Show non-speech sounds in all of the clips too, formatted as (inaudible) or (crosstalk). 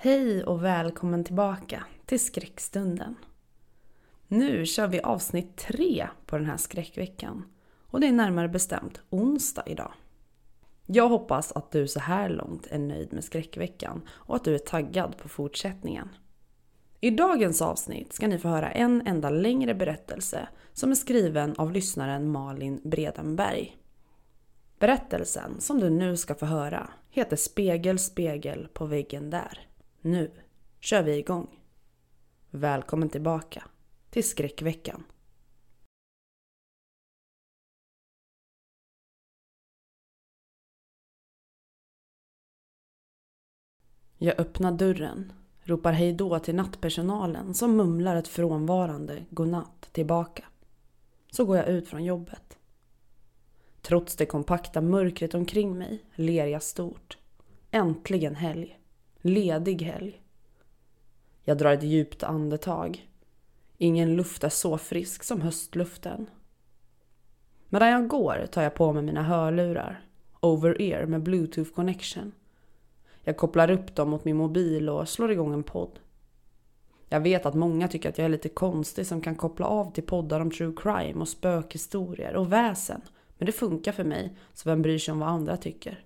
Hej och välkommen tillbaka till Skräckstunden. Nu kör vi avsnitt tre på den här skräckveckan och det är närmare bestämt onsdag idag. Jag hoppas att du så här långt är nöjd med skräckveckan och att du är taggad på fortsättningen. I dagens avsnitt ska ni få höra en enda längre berättelse som är skriven av lyssnaren Malin Bredenberg. Berättelsen som du nu ska få höra heter Spegel, spegel på väggen där. Nu kör vi igång. Välkommen tillbaka till skräckveckan. Jag öppnar dörren, ropar hejdå till nattpersonalen som mumlar ett frånvarande godnatt tillbaka. Så går jag ut från jobbet. Trots det kompakta mörkret omkring mig ler jag stort. Äntligen helg. Ledig helg. Jag drar ett djupt andetag. Ingen luft är så frisk som höstluften. Medan jag går tar jag på mig mina hörlurar, over-ear med bluetooth connection. Jag kopplar upp dem mot min mobil och slår igång en podd. Jag vet att många tycker att jag är lite konstig som kan koppla av till poddar om true crime och spökhistorier och väsen. Men det funkar för mig, så vem bryr sig om vad andra tycker?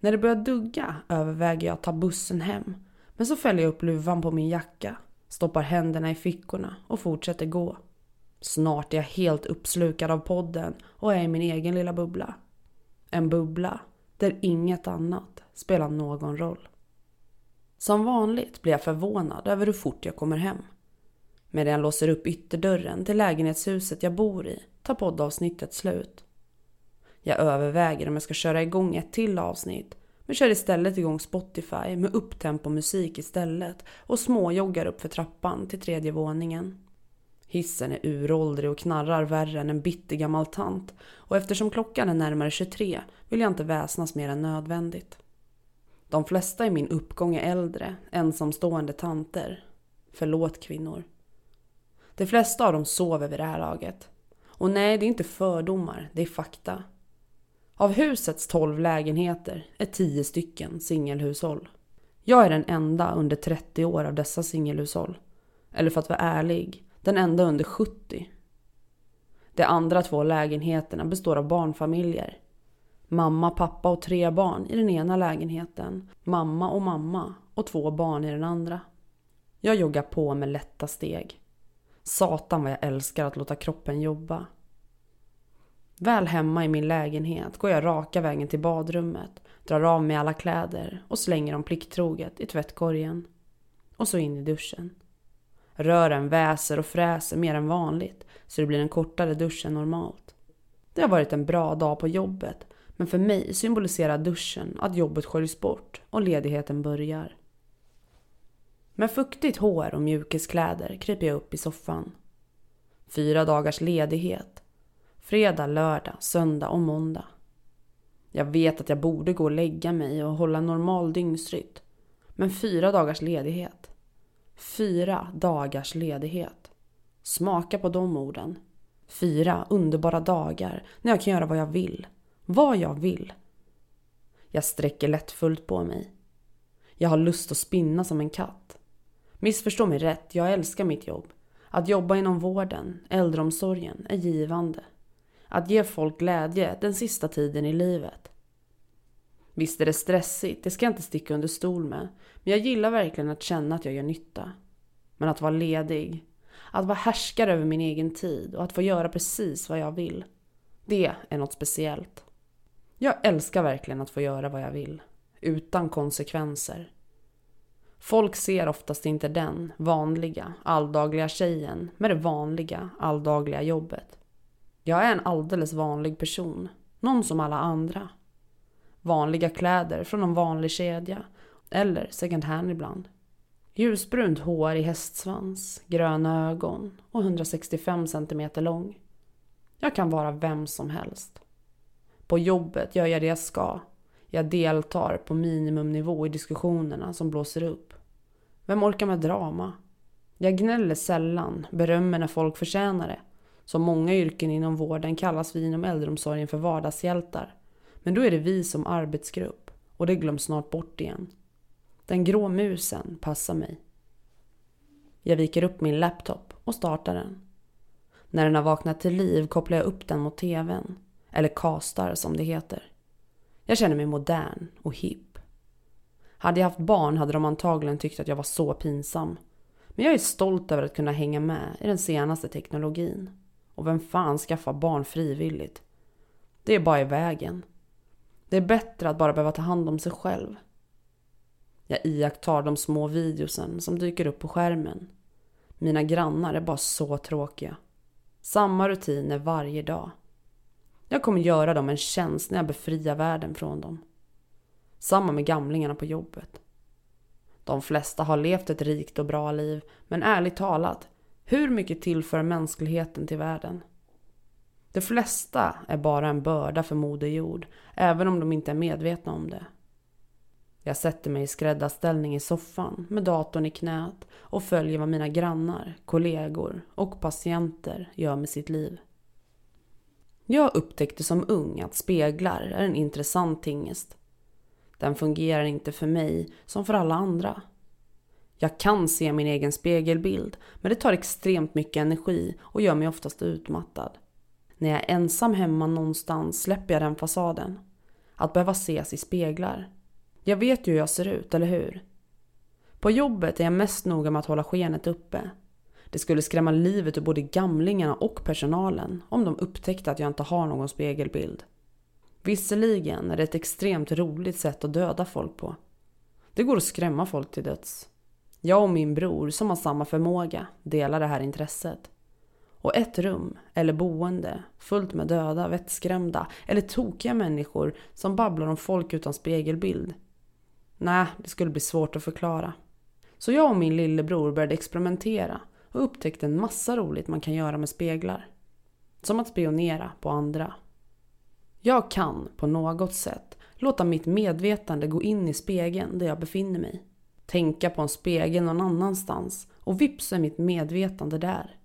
När det börjar dugga överväger jag att ta bussen hem men så fäller jag upp luvan på min jacka, stoppar händerna i fickorna och fortsätter gå. Snart är jag helt uppslukad av podden och är i min egen lilla bubbla. En bubbla där inget annat spelar någon roll. Som vanligt blir jag förvånad över hur fort jag kommer hem. Medan jag låser upp ytterdörren till lägenhetshuset jag bor i tar poddavsnittet slut. Jag överväger om jag ska köra igång ett till avsnitt men kör istället igång Spotify med upptempo musik istället och småjoggar upp för trappan till tredje våningen. Hissen är uråldrig och knarrar värre än en bitter gammal tant och eftersom klockan är närmare 23 vill jag inte väsnas mer än nödvändigt. De flesta i min uppgång är äldre, ensamstående tanter. Förlåt kvinnor. De flesta av dem sover vid det här laget. Och nej, det är inte fördomar, det är fakta. Av husets 12 lägenheter är 10 stycken singelhushåll. Jag är den enda under 30 år av dessa singelhushåll. Eller för att vara ärlig, den enda under 70. De andra två lägenheterna består av barnfamiljer. Mamma, pappa och tre barn i den ena lägenheten. Mamma och mamma och två barn i den andra. Jag joggar på med lätta steg. Satan vad jag älskar att låta kroppen jobba. Väl hemma i min lägenhet går jag raka vägen till badrummet, drar av mig alla kläder och slänger dem plikttroget i tvättkorgen. Och så in i duschen. Rören väser och fräser mer än vanligt så det blir en kortare dusch än normalt. Det har varit en bra dag på jobbet men för mig symboliserar duschen att jobbet sköljs bort och ledigheten börjar. Med fuktigt hår och mjukiskläder kryper jag upp i soffan. Fyra dagars ledighet Fredag, lördag, söndag och måndag. Jag vet att jag borde gå och lägga mig och hålla normal dygnsrytm. Men fyra dagars ledighet. Fyra dagars ledighet. Smaka på de orden. Fyra underbara dagar när jag kan göra vad jag vill. Vad jag vill. Jag sträcker lättfullt på mig. Jag har lust att spinna som en katt. Missförstå mig rätt, jag älskar mitt jobb. Att jobba inom vården, äldreomsorgen, är givande. Att ge folk glädje den sista tiden i livet. Visst är det stressigt, det ska jag inte sticka under stol med. Men jag gillar verkligen att känna att jag gör nytta. Men att vara ledig, att vara härskare över min egen tid och att få göra precis vad jag vill. Det är något speciellt. Jag älskar verkligen att få göra vad jag vill. Utan konsekvenser. Folk ser oftast inte den vanliga, alldagliga tjejen med det vanliga, alldagliga jobbet. Jag är en alldeles vanlig person. Någon som alla andra. Vanliga kläder från en vanlig kedja. Eller second hand ibland. Ljusbrunt hår i hästsvans, gröna ögon och 165 cm lång. Jag kan vara vem som helst. På jobbet gör jag det jag ska. Jag deltar på minimumnivå i diskussionerna som blåser upp. Vem orkar med drama? Jag gnäller sällan, berömmer när folk förtjänar det. Som många yrken inom vården kallas vi inom äldreomsorgen för vardagshjältar. Men då är det vi som arbetsgrupp och det glöms snart bort igen. Den grå musen passar mig. Jag viker upp min laptop och startar den. När den har vaknat till liv kopplar jag upp den mot tvn. Eller kastar som det heter. Jag känner mig modern och hipp. Hade jag haft barn hade de antagligen tyckt att jag var så pinsam. Men jag är stolt över att kunna hänga med i den senaste teknologin. Och vem fan skaffar barn frivilligt? Det är bara i vägen. Det är bättre att bara behöva ta hand om sig själv. Jag iakttar de små videosen som dyker upp på skärmen. Mina grannar är bara så tråkiga. Samma rutiner varje dag. Jag kommer göra dem en tjänst när jag befriar världen från dem. Samma med gamlingarna på jobbet. De flesta har levt ett rikt och bra liv, men ärligt talat, hur mycket tillför mänskligheten till världen? De flesta är bara en börda för Moder Jord, även om de inte är medvetna om det. Jag sätter mig i skräddarställning i soffan med datorn i knät och följer vad mina grannar, kollegor och patienter gör med sitt liv. Jag upptäckte som ung att speglar är en intressant tingest. Den fungerar inte för mig som för alla andra. Jag kan se min egen spegelbild, men det tar extremt mycket energi och gör mig oftast utmattad. När jag är ensam hemma någonstans släpper jag den fasaden. Att behöva ses i speglar. Jag vet ju hur jag ser ut, eller hur? På jobbet är jag mest noga med att hålla skenet uppe. Det skulle skrämma livet ur både gamlingarna och personalen om de upptäckte att jag inte har någon spegelbild. Visserligen är det ett extremt roligt sätt att döda folk på. Det går att skrämma folk till döds. Jag och min bror, som har samma förmåga, delar det här intresset. Och ett rum, eller boende, fullt med döda, vettskrämda eller tokiga människor som babblar om folk utan spegelbild. Nej, det skulle bli svårt att förklara. Så jag och min lillebror började experimentera och upptäckte en massa roligt man kan göra med speglar. Som att spionera på andra. Jag kan, på något sätt, låta mitt medvetande gå in i spegeln där jag befinner mig. Tänka på en spegel någon annanstans och vips är mitt medvetande där.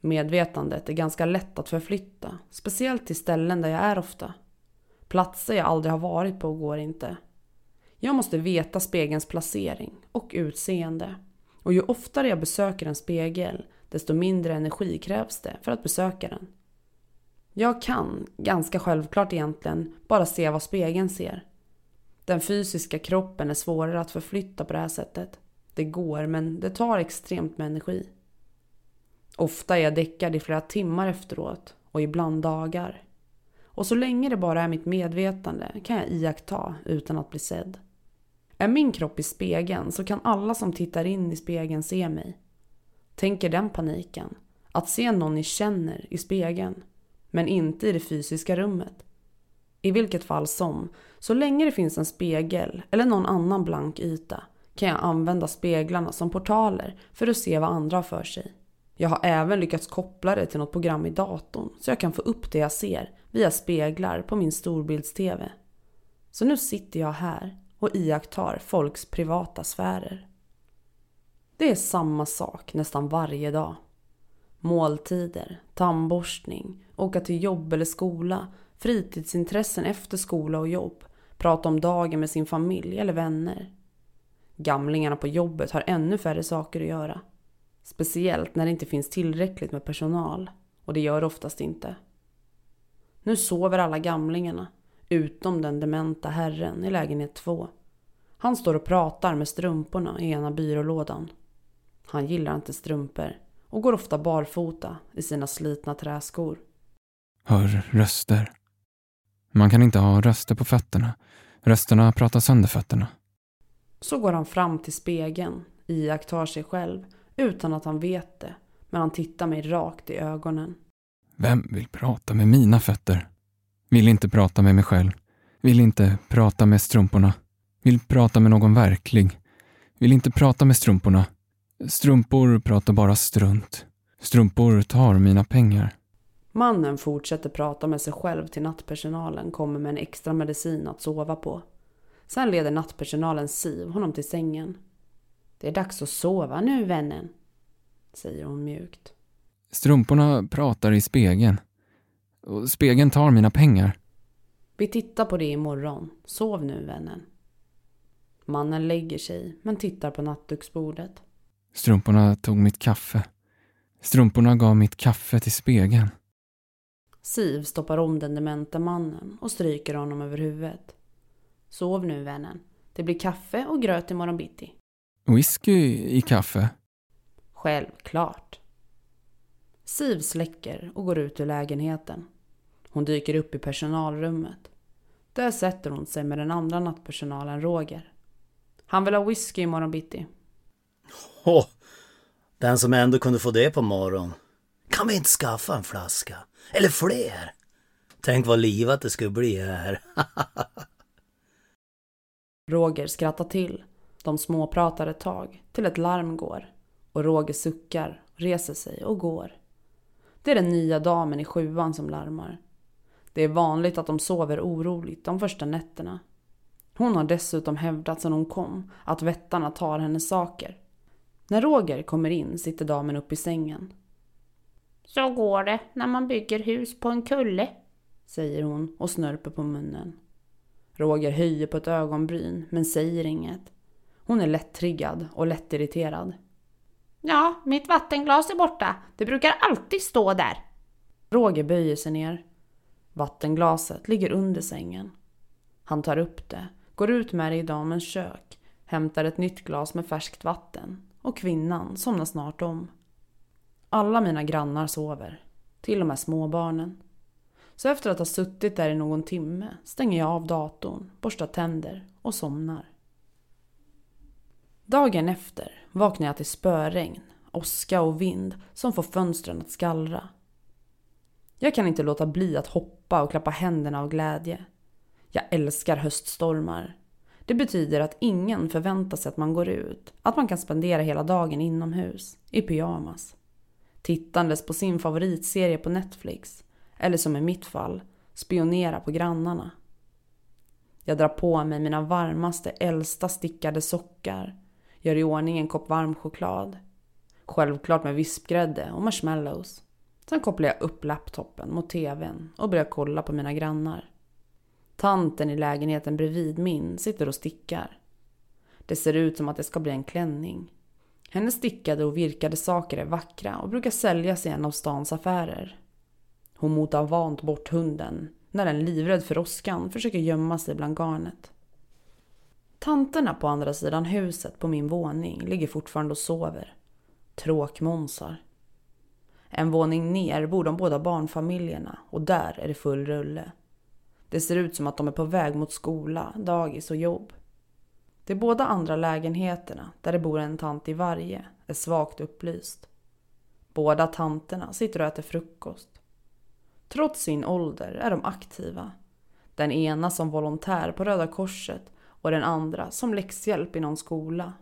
Medvetandet är ganska lätt att förflytta, speciellt till ställen där jag är ofta. Platser jag aldrig har varit på går inte. Jag måste veta spegelns placering och utseende. Och ju oftare jag besöker en spegel, desto mindre energi krävs det för att besöka den. Jag kan, ganska självklart egentligen, bara se vad spegeln ser. Den fysiska kroppen är svårare att förflytta på det här sättet. Det går, men det tar extremt med energi. Ofta är jag däckad i flera timmar efteråt och ibland dagar. Och så länge det bara är mitt medvetande kan jag iaktta utan att bli sedd. Är min kropp i spegeln så kan alla som tittar in i spegeln se mig. Tänker den paniken. Att se någon ni känner i spegeln. Men inte i det fysiska rummet. I vilket fall som, så länge det finns en spegel eller någon annan blank yta kan jag använda speglarna som portaler för att se vad andra har för sig. Jag har även lyckats koppla det till något program i datorn så jag kan få upp det jag ser via speglar på min storbilds-TV. Så nu sitter jag här och iakttar folks privata sfärer. Det är samma sak nästan varje dag. Måltider, tandborstning, åka till jobb eller skola, fritidsintressen efter skola och jobb, prata om dagen med sin familj eller vänner. Gamlingarna på jobbet har ännu färre saker att göra. Speciellt när det inte finns tillräckligt med personal. Och det gör det oftast inte. Nu sover alla gamlingarna. Utom den dementa herren i lägenhet två. Han står och pratar med strumporna i ena byrålådan. Han gillar inte strumpor och går ofta barfota i sina slitna träskor. Hör röster. Man kan inte ha röster på fötterna. Rösterna pratar sönder fötterna. Så går han fram till spegeln, iakttar sig själv utan att han vet det, men han tittar mig rakt i ögonen. Vem vill prata med mina fötter? Vill inte prata med mig själv. Vill inte prata med strumporna. Vill prata med någon verklig. Vill inte prata med strumporna. Strumpor pratar bara strunt. Strumpor tar mina pengar. Mannen fortsätter prata med sig själv till nattpersonalen kommer med en extra medicin att sova på. Sen leder nattpersonalen Siv honom till sängen. Det är dags att sova nu vännen, säger hon mjukt. Strumporna pratar i spegeln. Och spegeln tar mina pengar. Vi tittar på det imorgon. Sov nu vännen. Mannen lägger sig men tittar på nattduksbordet. Strumporna tog mitt kaffe. Strumporna gav mitt kaffe till spegeln. Siv stoppar om den demente mannen och stryker honom över huvudet. Sov nu vännen. Det blir kaffe och gröt imorgon bitti. Whisky i kaffe. Självklart. Siv släcker och går ut ur lägenheten. Hon dyker upp i personalrummet. Där sätter hon sig med den andra nattpersonalen Roger. Han vill ha whisky imorgon bitti. Åh, den som ändå kunde få det på morgonen. Kan vi inte skaffa en flaska? Eller fler? Tänk vad livat det skulle bli här. (laughs) Roger skrattar till. De småpratar ett tag, till ett larm går. Och Roger suckar, reser sig och går. Det är den nya damen i sjuan som larmar. Det är vanligt att de sover oroligt de första nätterna. Hon har dessutom hävdat sedan hon kom att vättarna tar hennes saker. När Roger kommer in sitter damen upp i sängen. Så går det när man bygger hus på en kulle, säger hon och snörper på munnen. Roger höjer på ett ögonbryn men säger inget. Hon är lätt-triggad och lättirriterad. Ja, mitt vattenglas är borta. Det brukar alltid stå där. Roger böjer sig ner. Vattenglaset ligger under sängen. Han tar upp det, går ut med det i damens kök, hämtar ett nytt glas med färskt vatten och kvinnan somnar snart om. Alla mina grannar sover, till och med småbarnen. Så efter att ha suttit där i någon timme stänger jag av datorn, borstar tänder och somnar. Dagen efter vaknar jag till spöregn, åska och vind som får fönstren att skallra. Jag kan inte låta bli att hoppa och klappa händerna av glädje. Jag älskar höststormar. Det betyder att ingen förväntar sig att man går ut, att man kan spendera hela dagen inomhus, i pyjamas. Tittandes på sin favoritserie på Netflix, eller som i mitt fall, spionera på grannarna. Jag drar på mig mina varmaste, äldsta stickade sockar, gör i ordning en kopp varm choklad. Självklart med vispgrädde och marshmallows. Sen kopplar jag upp laptopen mot tvn och börjar kolla på mina grannar. Tanten i lägenheten bredvid min sitter och stickar. Det ser ut som att det ska bli en klänning. Hennes stickade och virkade saker är vackra och brukar säljas i en av stans affärer. Hon motar vant bort hunden när den livrädd för åskan försöker gömma sig bland garnet. Tanterna på andra sidan huset på min våning ligger fortfarande och sover. Tråkmånsar. En våning ner bor de båda barnfamiljerna och där är det full rulle. Det ser ut som att de är på väg mot skola, dagis och jobb. De båda andra lägenheterna, där det bor en tant i varje, är svagt upplyst. Båda tanterna sitter och äter frukost. Trots sin ålder är de aktiva. Den ena som volontär på Röda Korset och den andra som läxhjälp i någon skola.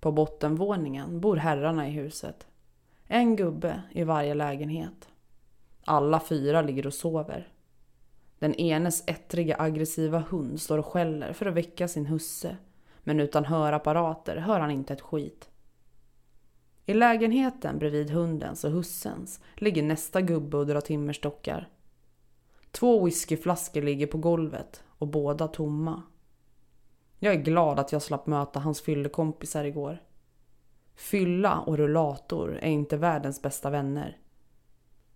På bottenvåningen bor herrarna i huset. En gubbe i varje lägenhet. Alla fyra ligger och sover. Den enes ettriga aggressiva hund står och skäller för att väcka sin husse. Men utan hörapparater hör han inte ett skit. I lägenheten bredvid hundens och hussens ligger nästa gubbe och drar timmerstockar. Två whiskyflaskor ligger på golvet och båda tomma. Jag är glad att jag slapp möta hans fyllekompisar igår. Fylla och rullator är inte världens bästa vänner.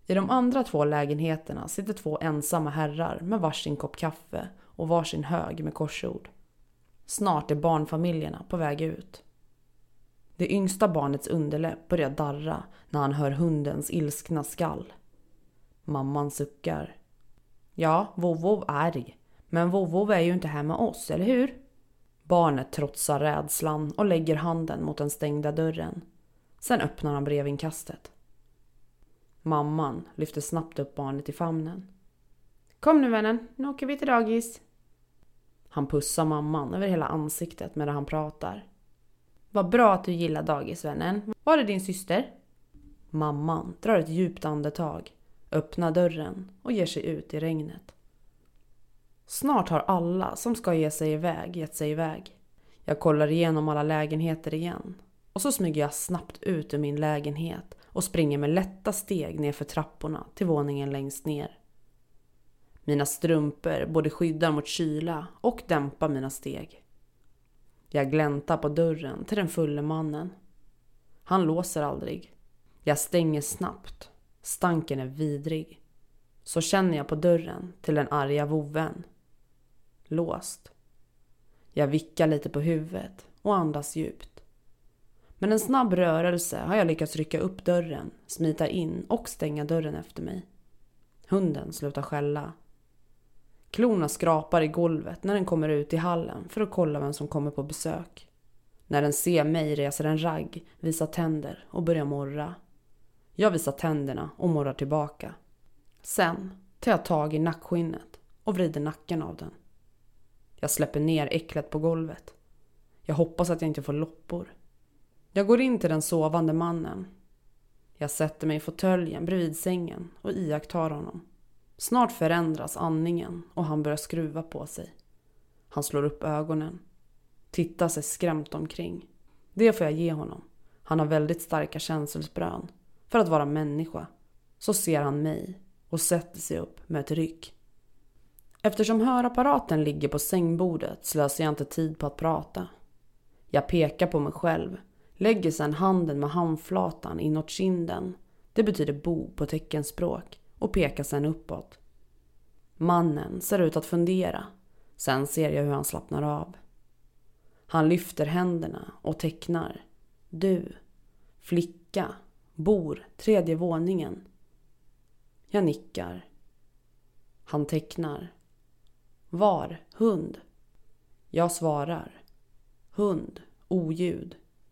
I de andra två lägenheterna sitter två ensamma herrar med varsin kopp kaffe och varsin hög med korsord. Snart är barnfamiljerna på väg ut. Det yngsta barnets underläpp börjar darra när han hör hundens ilskna skall. Mamman suckar. Ja, Vovvov är arg. Men Vovvov är ju inte här med oss, eller hur? Barnet trotsar rädslan och lägger handen mot den stängda dörren. Sen öppnar han brevinkastet. Mamman lyfter snabbt upp barnet i famnen. Kom nu vännen, nu åker vi till dagis. Han pussar mamman över hela ansiktet medan han pratar. Vad bra att du gillar dagis vännen, Var är din syster? Mamman drar ett djupt andetag, öppnar dörren och ger sig ut i regnet. Snart har alla som ska ge sig iväg gett sig iväg. Jag kollar igenom alla lägenheter igen. Och så smyger jag snabbt ut ur min lägenhet och springer med lätta steg nerför trapporna till våningen längst ner. Mina strumpor både skyddar mot kyla och dämpar mina steg. Jag gläntar på dörren till den fulle mannen. Han låser aldrig. Jag stänger snabbt. Stanken är vidrig. Så känner jag på dörren till den arga vovven. Låst. Jag vickar lite på huvudet och andas djupt. Med en snabb rörelse har jag lyckats rycka upp dörren, smita in och stänga dörren efter mig. Hunden slutar skälla. Klorna skrapar i golvet när den kommer ut i hallen för att kolla vem som kommer på besök. När den ser mig reser den ragg, visar tänder och börjar morra. Jag visar tänderna och morrar tillbaka. Sen tar jag tag i nackskinnet och vrider nacken av den. Jag släpper ner äcklet på golvet. Jag hoppas att jag inte får loppor. Jag går in till den sovande mannen. Jag sätter mig i fåtöljen bredvid sängen och iakttar honom. Snart förändras andningen och han börjar skruva på sig. Han slår upp ögonen. Tittar sig skrämt omkring. Det får jag ge honom. Han har väldigt starka känselsprön. För att vara människa. Så ser han mig och sätter sig upp med ett ryck. Eftersom hörapparaten ligger på sängbordet slösar jag inte tid på att prata. Jag pekar på mig själv, lägger sedan handen med handflatan inåt kinden. Det betyder bo på teckenspråk och pekar sedan uppåt. Mannen ser ut att fundera. Sen ser jag hur han slappnar av. Han lyfter händerna och tecknar. Du, flicka, bor tredje våningen. Jag nickar. Han tecknar. Var, hund. Jag svarar. Hund, oljud,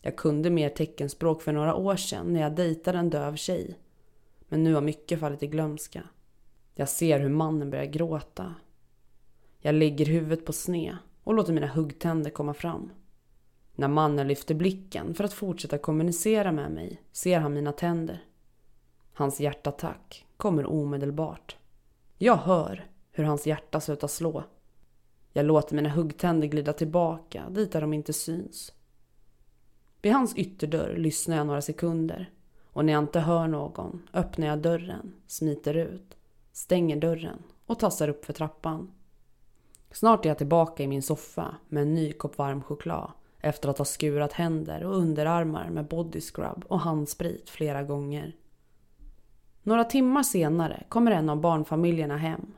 Jag kunde mer teckenspråk för några år sedan när jag dejtade en döv tjej. Men nu har mycket fallit i glömska. Jag ser hur mannen börjar gråta. Jag lägger huvudet på sned och låter mina huggtänder komma fram. När mannen lyfter blicken för att fortsätta kommunicera med mig ser han mina tänder. Hans hjärtattack kommer omedelbart. Jag hör hur hans hjärta slutar slå. Jag låter mina huggtänder glida tillbaka dit där de inte syns. Vid hans ytterdörr lyssnar jag några sekunder och när jag inte hör någon öppnar jag dörren, smiter ut, stänger dörren och tassar upp för trappan. Snart är jag tillbaka i min soffa med en ny kopp varm choklad efter att ha skurat händer och underarmar med body scrub och handsprit flera gånger. Några timmar senare kommer en av barnfamiljerna hem.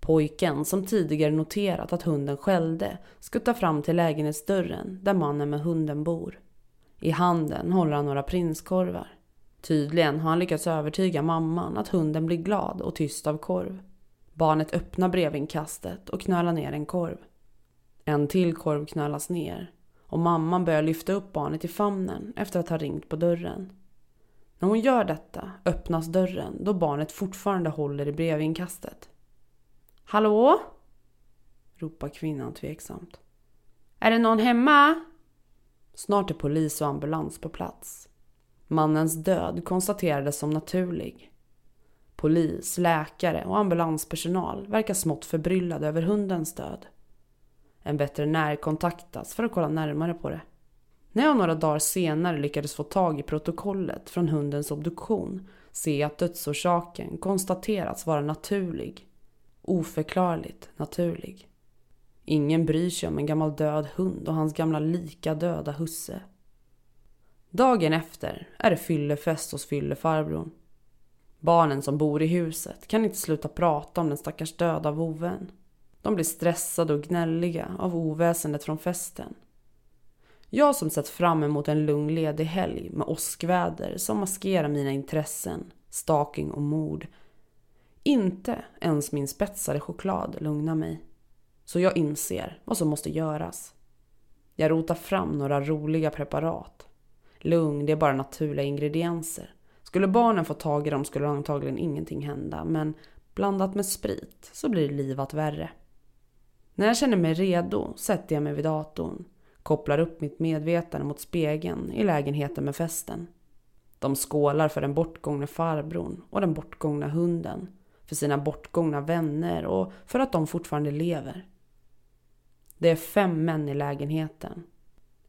Pojken, som tidigare noterat att hunden skällde, skuttar fram till lägenhetsdörren där mannen med hunden bor. I handen håller han några prinskorvar. Tydligen har han lyckats övertyga mamman att hunden blir glad och tyst av korv. Barnet öppnar brevinkastet och knölar ner en korv. En till korv knölas ner och mamman börjar lyfta upp barnet i famnen efter att ha ringt på dörren. När hon gör detta öppnas dörren då barnet fortfarande håller i brevinkastet. Hallå? ropar kvinnan tveksamt. Är det någon hemma? Snart är polis och ambulans på plats. Mannens död konstaterades som naturlig. Polis, läkare och ambulanspersonal verkar smått förbryllade över hundens död. En veterinär kontaktas för att kolla närmare på det. När jag några dagar senare lyckades få tag i protokollet från hundens obduktion ser jag att dödsorsaken konstaterats vara naturlig. Oförklarligt naturlig. Ingen bryr sig om en gammal död hund och hans gamla lika döda husse. Dagen efter är det fyllefest hos fyllefarbrorn. Barnen som bor i huset kan inte sluta prata om den stackars döda voven. De blir stressade och gnälliga av oväsendet från festen. Jag som sett fram emot en lugn ledig helg med åskväder som maskerar mina intressen, stalking och mord. Inte ens min spetsade choklad lugnar mig. Så jag inser vad som måste göras. Jag rotar fram några roliga preparat. Lugn, det är bara naturliga ingredienser. Skulle barnen få tag i dem skulle antagligen ingenting hända, men blandat med sprit så blir livet värre. När jag känner mig redo sätter jag mig vid datorn, kopplar upp mitt medvetande mot spegeln i lägenheten med festen. De skålar för den bortgångne farbrorn och den bortgångna hunden, för sina bortgångna vänner och för att de fortfarande lever. Det är fem män i lägenheten.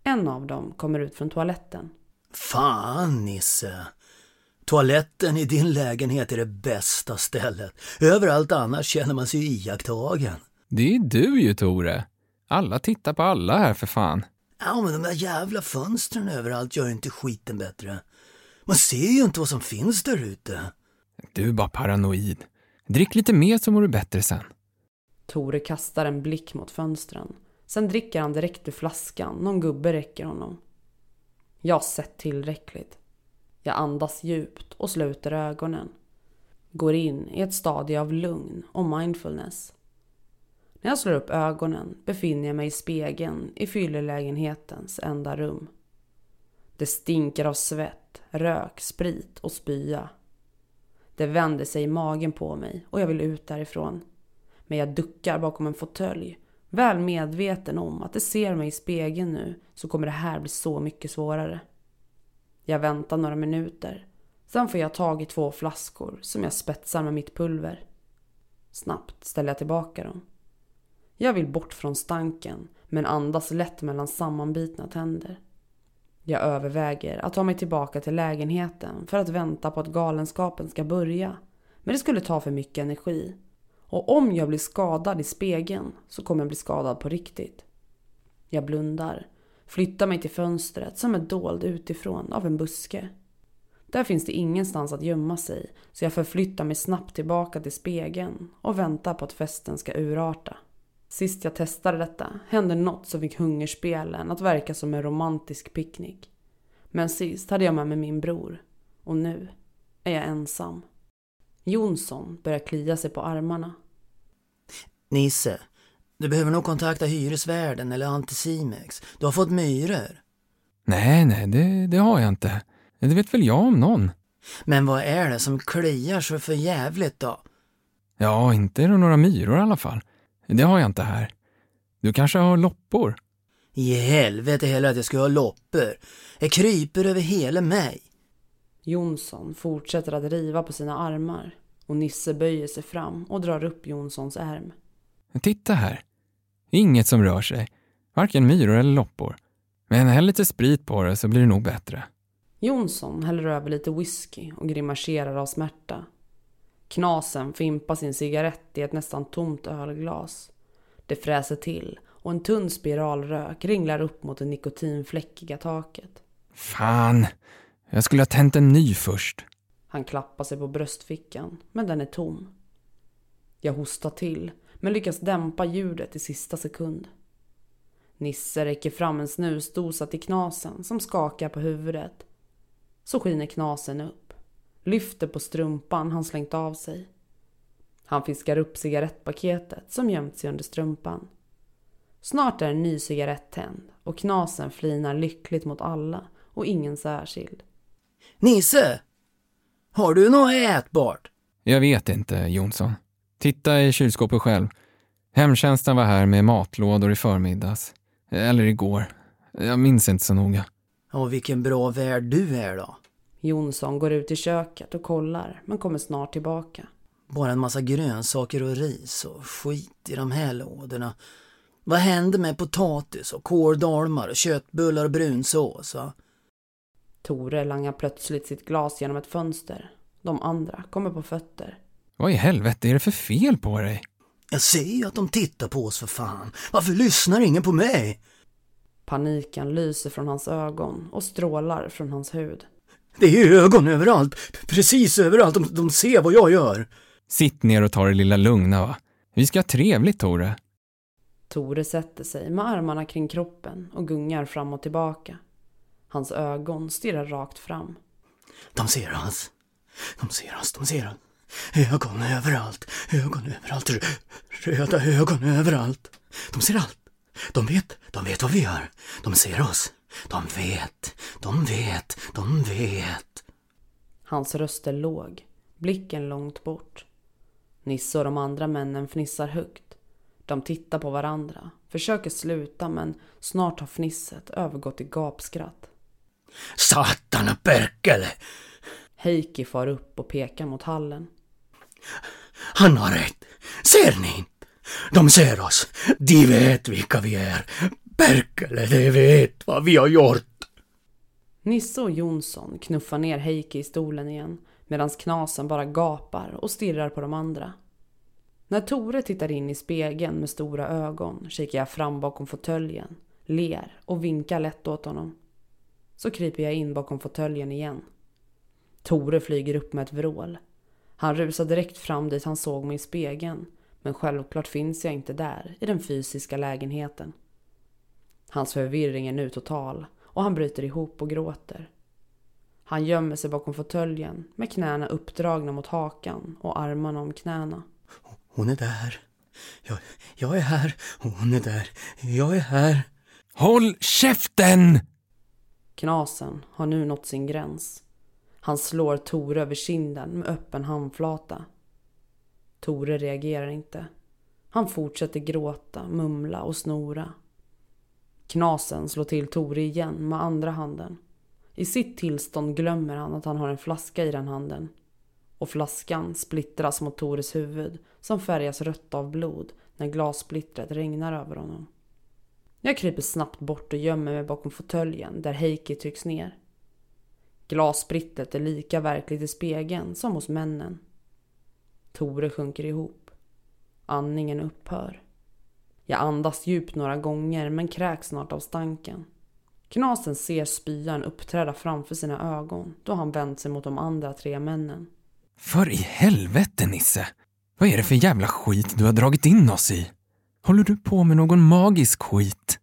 En av dem kommer ut från toaletten. Fan Nisse. Toaletten i din lägenhet är det bästa stället. Överallt annars känner man sig iakttagen. Det är du ju, Tore. Alla tittar på alla här för fan. Ja, men de där jävla fönstren överallt gör inte skiten bättre. Man ser ju inte vad som finns där ute. Du är bara paranoid. Drick lite mer så mår du bättre sen. Tore kastar en blick mot fönstren. Sen dricker han direkt ur flaskan någon gubbe räcker honom. Jag har sett tillräckligt. Jag andas djupt och sluter ögonen. Går in i ett stadie av lugn och mindfulness. När jag slår upp ögonen befinner jag mig i spegeln i fyllelägenhetens enda rum. Det stinker av svett, rök, sprit och spya. Det vänder sig i magen på mig och jag vill ut därifrån. Men jag duckar bakom en fåtölj. Väl medveten om att det ser mig i spegeln nu så kommer det här bli så mycket svårare. Jag väntar några minuter. Sen får jag tag i två flaskor som jag spetsar med mitt pulver. Snabbt ställer jag tillbaka dem. Jag vill bort från stanken men andas lätt mellan sammanbitna tänder. Jag överväger att ta mig tillbaka till lägenheten för att vänta på att galenskapen ska börja. Men det skulle ta för mycket energi. Och om jag blir skadad i spegeln så kommer jag bli skadad på riktigt. Jag blundar, flyttar mig till fönstret som är dold utifrån av en buske. Där finns det ingenstans att gömma sig så jag förflyttar mig snabbt tillbaka till spegeln och väntar på att festen ska urarta. Sist jag testade detta hände något som fick hungerspelen att verka som en romantisk picknick. Men sist hade jag med mig min bror. Och nu är jag ensam. Jonsson börjar klia sig på armarna. Nisse, du behöver nog kontakta hyresvärden eller Anticimex. Du har fått myror. Nej, nej, det, det har jag inte. Det vet väl jag om någon. Men vad är det som kliar så för jävligt då? Ja, inte är det några myror i alla fall. Det har jag inte här. Du kanske har loppor? I helvete heller att jag ska ha loppor. Jag kryper över hela mig. Jonsson fortsätter att riva på sina armar och Nisse böjer sig fram och drar upp Jonssons ärm. Titta här. Inget som rör sig. Varken myror eller loppor. Men häll lite sprit på det så blir det nog bättre. Jonsson häller över lite whisky och grimaserar av smärta. Knasen fimpar sin cigarett i ett nästan tomt ölglas. Det fräser till och en tunn spiralrök ringlar upp mot det nikotinfläckiga taket. Fan, jag skulle ha tänt en ny först. Han klappar sig på bröstfickan, men den är tom. Jag hostar till, men lyckas dämpa ljudet i sista sekund. Nisse räcker fram en snusdosa till knasen som skakar på huvudet. Så skiner knasen upp, lyfter på strumpan han slängt av sig. Han fiskar upp cigarettpaketet som gömt sig under strumpan. Snart är en ny cigarett tänd och knasen flinar lyckligt mot alla och ingen särskild. Nisse! Har du något ätbart? Jag vet inte, Jonsson. Titta i kylskåpet själv. Hemtjänsten var här med matlådor i förmiddags. Eller igår. Jag minns inte så noga. Och vilken bra värd du är då. Jonsson går ut i köket och kollar men kommer snart tillbaka. Bara en massa grönsaker och ris och skit i de här lådorna. Vad händer med potatis och kåldolmar och köttbullar och brunsås va? Tore langar plötsligt sitt glas genom ett fönster. De andra kommer på fötter. Vad i helvete är det för fel på dig? Jag ser ju att de tittar på oss för fan. Varför lyssnar ingen på mig? Paniken lyser från hans ögon och strålar från hans hud. Det är ögon överallt. Precis överallt. De, de ser vad jag gör. Sitt ner och ta det lilla lugna va. Vi ska ha trevligt Tore. Tore sätter sig med armarna kring kroppen och gungar fram och tillbaka. Hans ögon stirrar rakt fram. De ser oss. De ser oss, de ser oss. Ögon överallt, ögon överallt, röda ögon överallt. De ser allt. De vet, de vet vad vi gör. De ser oss. De vet, de vet, de vet. Hans röst är låg, blicken långt bort. Nisse och de andra männen fnissar högt. De tittar på varandra, försöker sluta men snart har fnisset övergått i gapskratt. Satana perkele! Heikki far upp och pekar mot hallen. Han har rätt. Ser ni inte? De ser oss. De vet vilka vi är. Perkele, de vet vad vi har gjort. Nisse och Jonsson knuffar ner Heikki i stolen igen medan Knasen bara gapar och stirrar på de andra. När Tore tittar in i spegeln med stora ögon kikar jag fram bakom fåtöljen, ler och vinkar lätt åt honom. Så kryper jag in bakom fåtöljen igen. Tore flyger upp med ett vrål. Han rusar direkt fram dit han såg mig i spegeln, men självklart finns jag inte där, i den fysiska lägenheten. Hans förvirring är nu total och han bryter ihop och gråter. Han gömmer sig bakom fåtöljen med knäna uppdragna mot hakan och armarna om knäna. Hon är där. Jag, jag är här. Hon är där. Jag är här. Håll käften! Knasen har nu nått sin gräns. Han slår Tore över kinden med öppen handflata. Tore reagerar inte. Han fortsätter gråta, mumla och snora. Knasen slår till Tore igen med andra handen. I sitt tillstånd glömmer han att han har en flaska i den handen. Och flaskan splittras mot Tores huvud som färgas rött av blod när glassplittret regnar över honom. Jag kryper snabbt bort och gömmer mig bakom fåtöljen där Heikki trycks ner. Glassplittret är lika verkligt i spegeln som hos männen. Tore sjunker ihop. Andningen upphör. Jag andas djupt några gånger men kräks snart av stanken. Knasen ser spyan uppträda framför sina ögon då han vänt sig mot de andra tre männen. För i helvete Nisse! Vad är det för jävla skit du har dragit in oss i? Håller du på med någon magisk skit?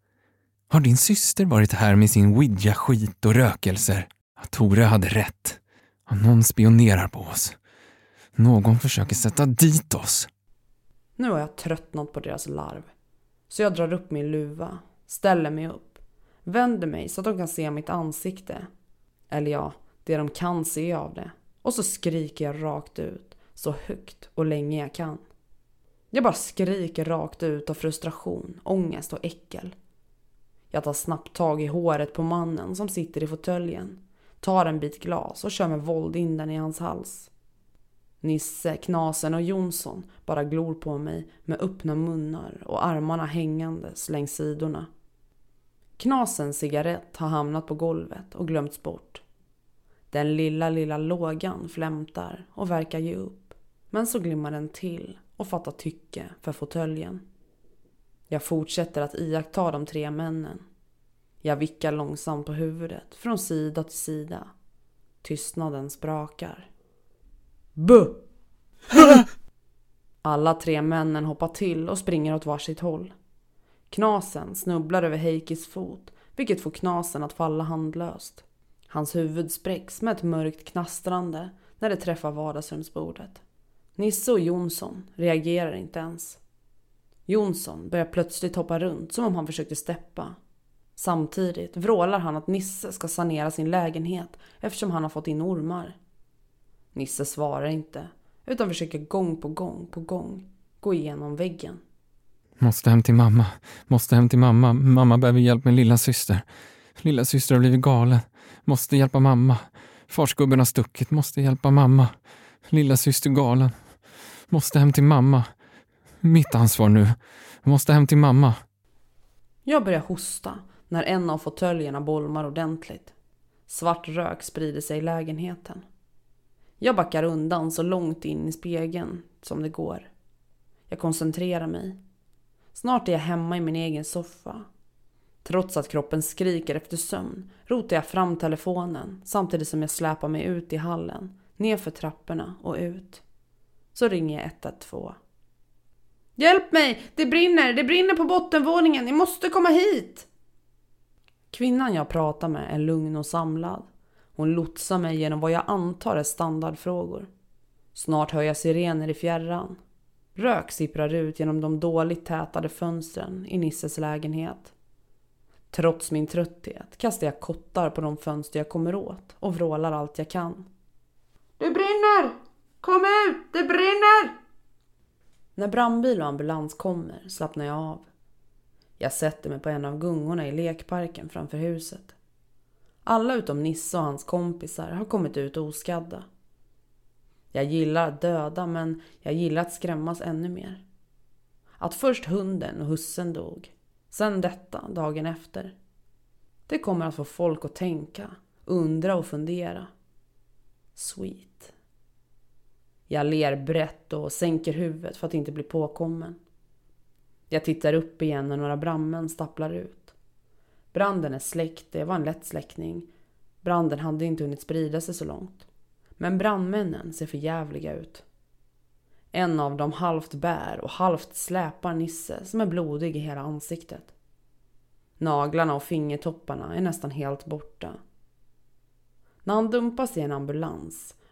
Har din syster varit här med sin widja-skit och rökelser? Tore hade rätt. Någon spionerar på oss. Någon försöker sätta dit oss. Nu har jag tröttnat på deras larv. Så jag drar upp min luva, ställer mig upp, vänder mig så att de kan se mitt ansikte. Eller ja, det de kan se av det. Och så skriker jag rakt ut, så högt och länge jag kan. Jag bara skriker rakt ut av frustration, ångest och äckel. Jag tar snabbt tag i håret på mannen som sitter i fåtöljen, tar en bit glas och kör med våld in den i hans hals. Nisse, Knasen och Jonsson bara glor på mig med öppna munnar och armarna hängandes längs sidorna. Knasens cigarett har hamnat på golvet och glömts bort. Den lilla, lilla lågan flämtar och verkar ge upp. Men så glimmar den till och fattar tycke för fåtöljen. Jag fortsätter att iaktta de tre männen. Jag vickar långsamt på huvudet från sida till sida. Tystnaden sprakar. Bu! (laughs) Alla tre männen hoppar till och springer åt varsitt håll. Knasen snubblar över Heikis fot, vilket får Knasen att falla handlöst. Hans huvud spräcks med ett mörkt knastrande när det träffar vardagsrumsbordet. Nisse och Jonsson reagerar inte ens. Jonsson börjar plötsligt hoppa runt som om han försökte steppa. Samtidigt vrålar han att Nisse ska sanera sin lägenhet eftersom han har fått in ormar. Nisse svarar inte utan försöker gång på gång på gång gå igenom väggen. Måste hem till mamma. Måste hem till mamma. Mamma behöver hjälp med lilla syster. Lilla syster har blivit galen. Måste hjälpa mamma. Farsgubben har stuckit. Måste hjälpa mamma. Lilla syster galen. Måste hem till mamma. Mitt ansvar nu. Måste hem till mamma. Jag börjar hosta när en av fåtöljerna bolmar ordentligt. Svart rök sprider sig i lägenheten. Jag backar undan så långt in i spegeln som det går. Jag koncentrerar mig. Snart är jag hemma i min egen soffa. Trots att kroppen skriker efter sömn rotar jag fram telefonen samtidigt som jag släpar mig ut i hallen, nerför trapporna och ut. Så ringer jag 112. Hjälp mig! Det brinner! Det brinner på bottenvåningen! Ni måste komma hit! Kvinnan jag pratar med är lugn och samlad. Hon lotsar mig genom vad jag antar är standardfrågor. Snart hör jag sirener i fjärran. Rök sipprar ut genom de dåligt tätade fönstren i Nisses lägenhet. Trots min trötthet kastar jag kottar på de fönster jag kommer åt och vrålar allt jag kan. Det brinner! Kom ut! Det brinner! När brandbil och ambulans kommer slappnar jag av. Jag sätter mig på en av gungorna i lekparken framför huset. Alla utom Nisse och hans kompisar har kommit ut oskadda. Jag gillar att döda men jag gillar att skrämmas ännu mer. Att först hunden och hussen dog, sen detta dagen efter. Det kommer att få folk att tänka, undra och fundera. Sweet. Jag ler brett och sänker huvudet för att inte bli påkommen. Jag tittar upp igen när några brandmän stapplar ut. Branden är släckt, det var en lätt släckning. Branden hade inte hunnit sprida sig så långt. Men brandmännen ser för jävliga ut. En av dem halvt bär och halvt släpar Nisse som är blodig i hela ansiktet. Naglarna och fingertopparna är nästan helt borta. När han dumpas i en ambulans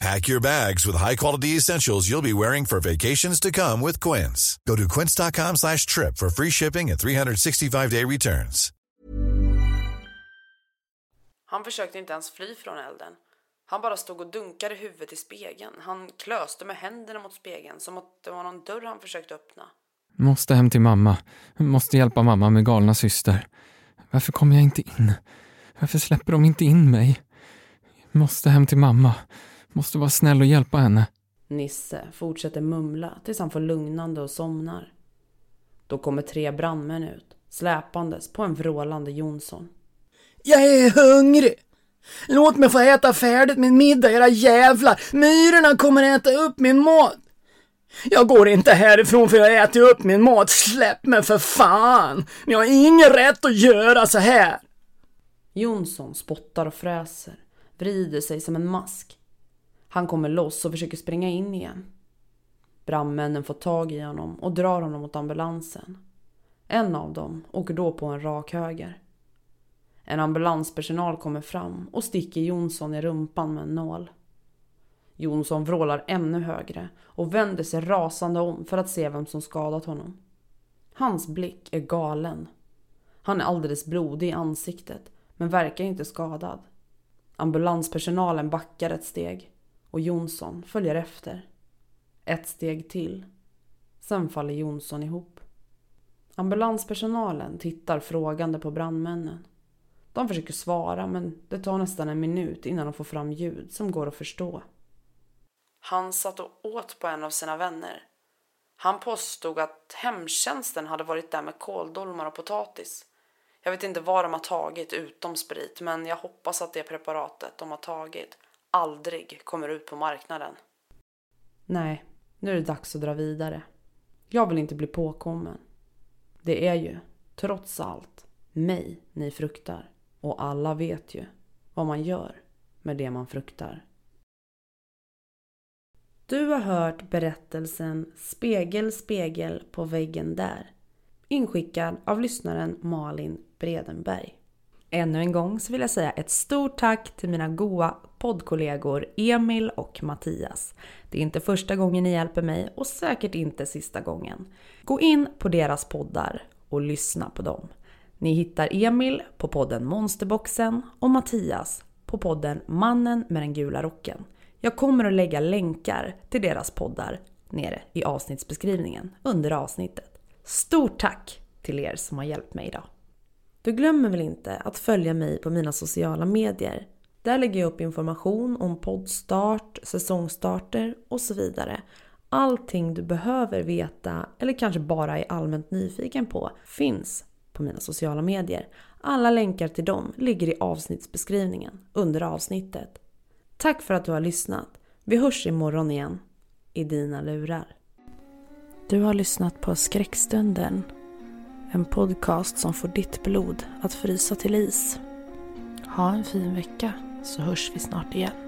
Pack your bags with high-quality essentials you'll be wearing for vacations to come with Quince. Go to quince.com slash trip for free shipping and 365-day returns. Han försökte inte ens fly från elden. Han bara stod och dunkade huvudet i spegeln. Han klöste med händerna mot spegeln som att det var någon dörr han försökte öppna. Måste hem till mamma. Måste hjälpa mamma med galna syster. Varför kommer jag inte in? Varför släpper de inte in mig? Måste hem till mamma. Måste vara snäll och hjälpa henne. Nisse fortsätter mumla tills han får lugnande och somnar. Då kommer tre brandmän ut, släpandes på en vrålande Jonsson. Jag är hungrig! Låt mig få äta färdigt min middag, era jävlar! Myrorna kommer äta upp min mat! Jag går inte härifrån för jag äter upp min mat. Släpp mig för fan! Ni har ingen rätt att göra så här! Jonsson spottar och fräser, vrider sig som en mask. Han kommer loss och försöker springa in igen. Brandmännen får tag i honom och drar honom mot ambulansen. En av dem åker då på en rak höger. En ambulanspersonal kommer fram och sticker Jonsson i rumpan med en nål. Jonsson vrålar ännu högre och vänder sig rasande om för att se vem som skadat honom. Hans blick är galen. Han är alldeles blodig i ansiktet men verkar inte skadad. Ambulanspersonalen backar ett steg och Jonsson följer efter. Ett steg till. Sen faller Jonsson ihop. Ambulanspersonalen tittar frågande på brandmännen. De försöker svara men det tar nästan en minut innan de får fram ljud som går att förstå. Han satt och åt på en av sina vänner. Han påstod att hemtjänsten hade varit där med kåldolmar och potatis. Jag vet inte vad de har tagit utom sprit men jag hoppas att det preparatet de har tagit aldrig kommer ut på marknaden. Nej, nu är det dags att dra vidare. Jag vill inte bli påkommen. Det är ju, trots allt, mig ni fruktar. Och alla vet ju vad man gör med det man fruktar. Du har hört berättelsen Spegel, spegel på väggen där. Inskickad av lyssnaren Malin Bredenberg. Ännu en gång så vill jag säga ett stort tack till mina goa poddkollegor Emil och Mattias. Det är inte första gången ni hjälper mig och säkert inte sista gången. Gå in på deras poddar och lyssna på dem. Ni hittar Emil på podden Monsterboxen och Mattias på podden Mannen med den gula rocken. Jag kommer att lägga länkar till deras poddar nere i avsnittsbeskrivningen under avsnittet. Stort tack till er som har hjälpt mig idag. Du glömmer väl inte att följa mig på mina sociala medier? Där lägger jag upp information om poddstart, säsongstarter och så vidare. Allting du behöver veta eller kanske bara är allmänt nyfiken på finns på mina sociala medier. Alla länkar till dem ligger i avsnittsbeskrivningen under avsnittet. Tack för att du har lyssnat. Vi hörs imorgon igen i dina lurar. Du har lyssnat på Skräckstunden. En podcast som får ditt blod att frysa till is. Ha en fin vecka så hörs vi snart igen.